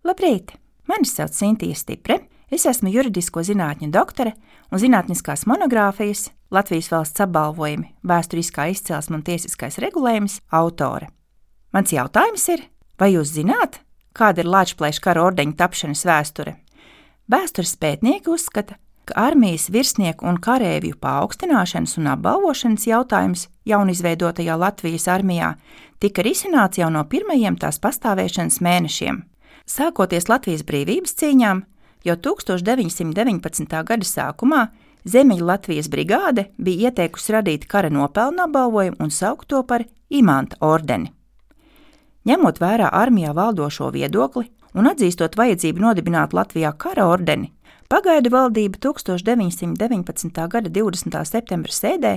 Labrīt! Mani sauc Sintīna Stipre. Es esmu juridisko zinātņu doktore un zinātniskās monogrāfijas Latvijas valsts apbalvojumi, vēsturiskā izcelsme un tiesiskais regulējums autore. Mans jautājums ir, vai jūs zināt, kāda ir Latvijas kara ordeņa tapšanas vēsture? Vēstures pētnieki uzskata, ka armijas virsnieku un kareivju paaugstināšanas un apbalvošanas jautājums jaunizveidotajā Latvijas armijā tika risināts jau no pirmajiem tās pastāvēšanas mēnešiem. Sākoties Latvijas brīvības cīņām, jau 1919. gada sākumā Ziemeļa Latvijas brigāde bija ieteikusi radīt kara nopelnu apbalvojumu un saukt to par imanta ordeni. Ņemot vērā armijā valdošo viedokli un atzīstot vajadzību nodibināt Latvijā kara ordeni, Pagaidu valdība 1919. gada 20. septembra sēdē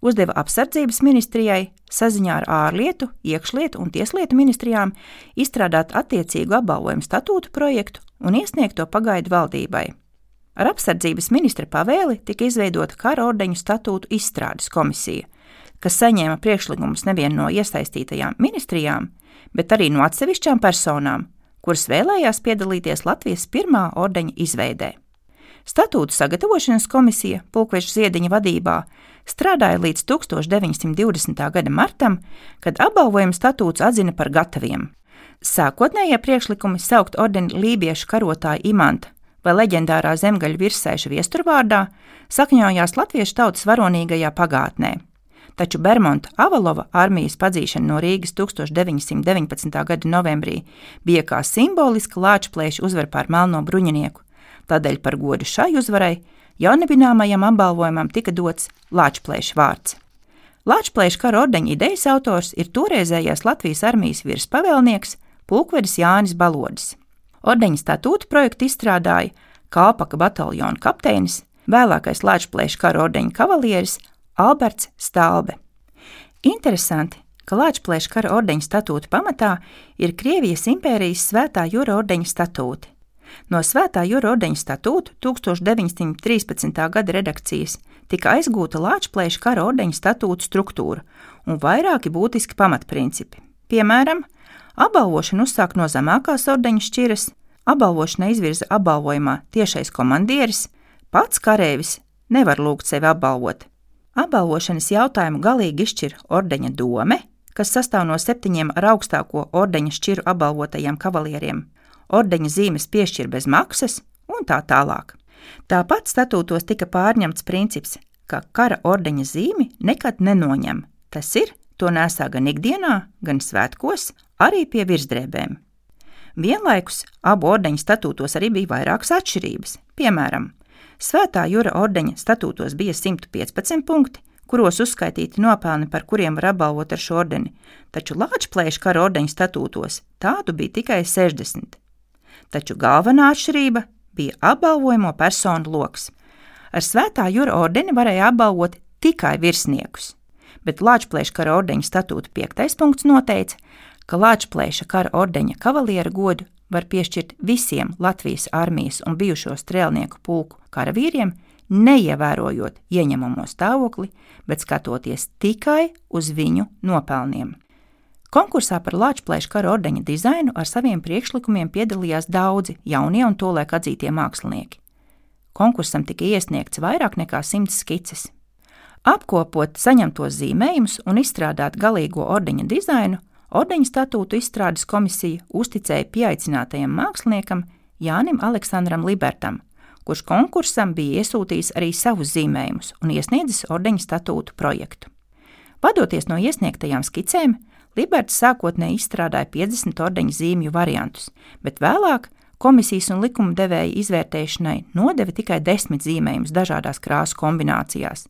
uzdeva apsardzības ministrijai saziņā ar ārlietu, iekšlietu un tieslietu ministrijām izstrādāt attiecīgu apbalvojumu statūtu projektu un iesniegt to pagaidu valdībai. Ar apsardzības ministra pavēli tika izveidota kara ordeņu statūtu izstrādes komisija, kas saņēma priekšlikumus nevien no iesaistītajām ministrijām, bet arī no atsevišķām personām, kuras vēlējās piedalīties Latvijas pirmā ordeņa izveidē. Statūtu sagatavošanas komisija Pulkveža Ziediņa vadībā strādāja līdz 1920. gada martam, kad apbalvojuma statūts atzina par gataviem. Sākotnējie priekšlikumi saukt ordeni lībiešu karotāju imanta vai leģendārā zemgaļa virsēša viesturvārdā sakņojās latviešu tautas varonīgajā pagātnē. Taču Bermonta Avalova armijas padzīšana no Rīgas 1919. gada novembrī bija kā simboliska lāčplēša uzvara pār melno bruņinieku, Tādēļ par godu šai uzvarai jaunibināmajam apbalvojumam tika dots Lāčplēša vārds. Lāčplēša kara ordeņa idejas autors ir toreizējais Latvijas armijas virspavēlnieks Pulkvedis Jānis Balodis. Ordeņa statūtu projektu izstrādāja Kalpaka bataljona kapteinis, vēlākais Lāčplēša kara ordeņa kavalieris Alberts Stalbe. Interesanti, ka Lāčplēša kara ordeņa statūta pamatā ir Krievijas impērijas svētā jūra ordeņa statūti. No Svētā Jūra ordeņa statūta 1913. gada redakcijas tika aizgūta Lāčplēša kara ordeņa statūta struktūra un vairāki būtiski pamatprincipi. Piemēram, apbalvošanu uzsāk no zemākās ordeņa šķiras, apbalvošana izvirza apbalvojumā tiešais komandieris, pats kareivis nevar lūgt sevi apbalvot. Apbalvošanas jautājumu galīgi izšķir ordeņa dome, kas sastāv no septiņiem ar augstāko ordeņa šķiru apbalvotajiem kavalieriem ordeņa zīmes piešķir bez maksas un tā tālāk. Tāpat statūtos tika pārņemts princips, ka kara ordeņa zīmi nekad nenoņem. Tas ir, to nesā gan ikdienā, gan svētkos, arī pie virsdrēbēm. Vienlaikus abu ordeņu statūtos arī bija vairākas atšķirības. Piemēram, Svētā jūra ordeņa statūtos bija 115 punkti, kuros uzskaitīti nopelni, par kuriem var apbalvot ar šo ordeni, taču Latvijas kara ordeņa statūtos tādu bija tikai 60 taču galvenā atšķirība bija apbalvojamo personu lokus. Ar svētā jūra ordeni varēja apbalvot tikai virsniekus, bet Latvijas kara ordeņa statūta piektais punkts noteica, ka Latvijas kara ordeņa kavaliera godu var piešķirt visiem Latvijas armijas un bijušo strēlnieku pulku karavīriem, neievērojot ieņemamo stāvokli, bet skatoties tikai uz viņu nopelniem. Konkursā par Latvijas kara ordeņa dizainu ar saviem priekšlikumiem piedalījās daudzi jaunie un tolaik atzītie mākslinieki. Konkursam tika iesniegts vairāk nekā simts skices. Apkopot saņemtos zīmējumus un izstrādāt galīgo ordeņa dizainu, ordeņa statūtu izstrādes komisija uzticēja pieaicinātajam māksliniekam Jānim Aleksandram Libertam, kurš konkursam bija iesūtījis arī savus zīmējumus un iesniedzis ordeņa statūtu projektu. Vadoties no iesniegtajām skicēm, Liberts sākotnēji izstrādāja 50 ordeņa zīmju variantus, bet vēlāk komisijas un likumdevēja izvērtēšanai nodeva tikai desmit zīmējumus dažādās krāsu kombinācijās,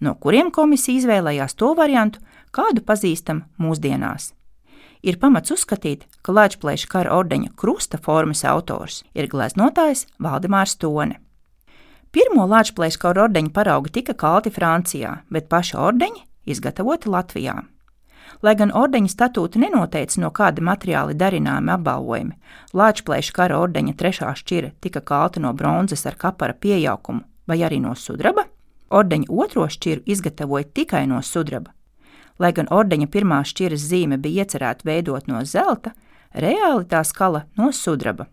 no kuriem komisija izvēlējās to variantu, kādu pazīstam mūsdienās. Ir pamats uzskatīt, ka Latvijas kara ordeņa krusta formas autors ir gleznotājs Valdemārs Tone. Pirmo Latvijas kara ordeņa paraugi tika kalti Francijā, bet paši ordeņi izgatavoti Latvijā. Lai gan ordeņa statūti nenoteica, no kāda materiāla darināmi apbalvojumi, Lāčplēša kara ordeņa trešā šķira tika kalta no bronzas ar kapara pieaugumu vai arī no sudraba, ordeņa otro šķiru izgatavoja tikai no sudraba. Lai gan ordeņa pirmā šķiras zīme bija iecerēta veidot no zelta, reāli tā skala no sudraba.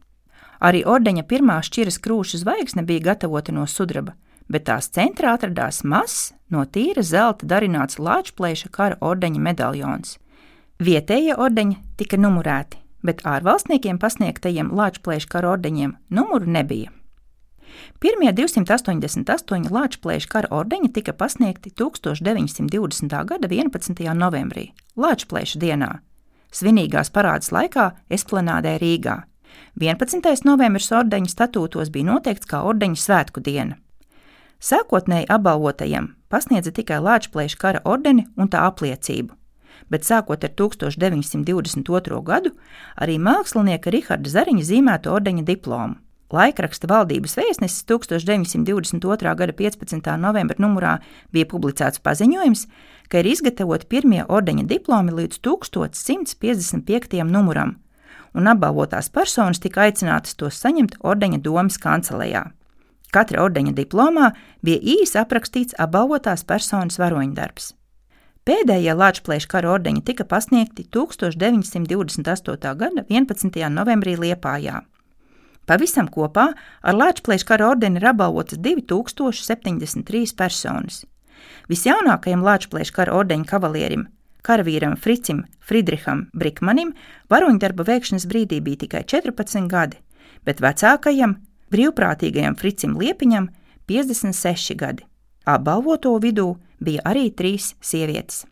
Arī ordeņa pirmā šķiras krūša zvaigzne bija gatavota no sudraba, bet tās centrā atradās mazs, no tīra zelta darināts Lāčplēša kara ordeņa medaļons. Vietējie ordeņi tika numurēti, bet ārvalstniekiem pasniegtajiem Lāčplēša kara ordeņiem numuru nebija. Pirmie 288 Latvijas kara ordeņi tika pasniegti 1920. gada 11. novembrī, Latvijas dienā, svinīgās parādas laikā Esplanādē Rīgā. 11. novembris ordeņa statūtos bija noteikts kā ordeņa svētku diena. Sākotnēji apbalvotajiem pasniedza tikai Latvijas kara ordeni un tā apliecību, bet sākot ar 1922. gadu arī mākslinieka Riharda Zariņa zīmēto ordeņa diplomu. Laikraksta valdības vēstnesis 1922. gada 15. novembra numurā bija publicēts paziņojums, ka ir izgatavoti pirmie ordeņa diplomi līdz 1155. numuram, un apbalvotās personas tika aicinātas tos saņemt ordeņa domas kancelējā. Katra ordeņa diplomā bija īsi aprakstīts apbalvotās personas varoņdarbs. Pēdējie Latvijas kara ordeņi tika pasniegti 1928. gada 11. novembrī Liepājā. Pavisam kopā ar Latvijas kara ordeni ir apbalvotas 2073 personas. Visjaunākajam Latvijas kara ordeņa kavalierim, karavīram Fricim Friedriham Brikmanim, varoņdarba veikšanas brīdī bija tikai 14 gadi, bet vecākajam, brīvprātīgajam Fricim Liepiņam, 56 gadi. Apbalvoto vidū bija arī trīs sievietes.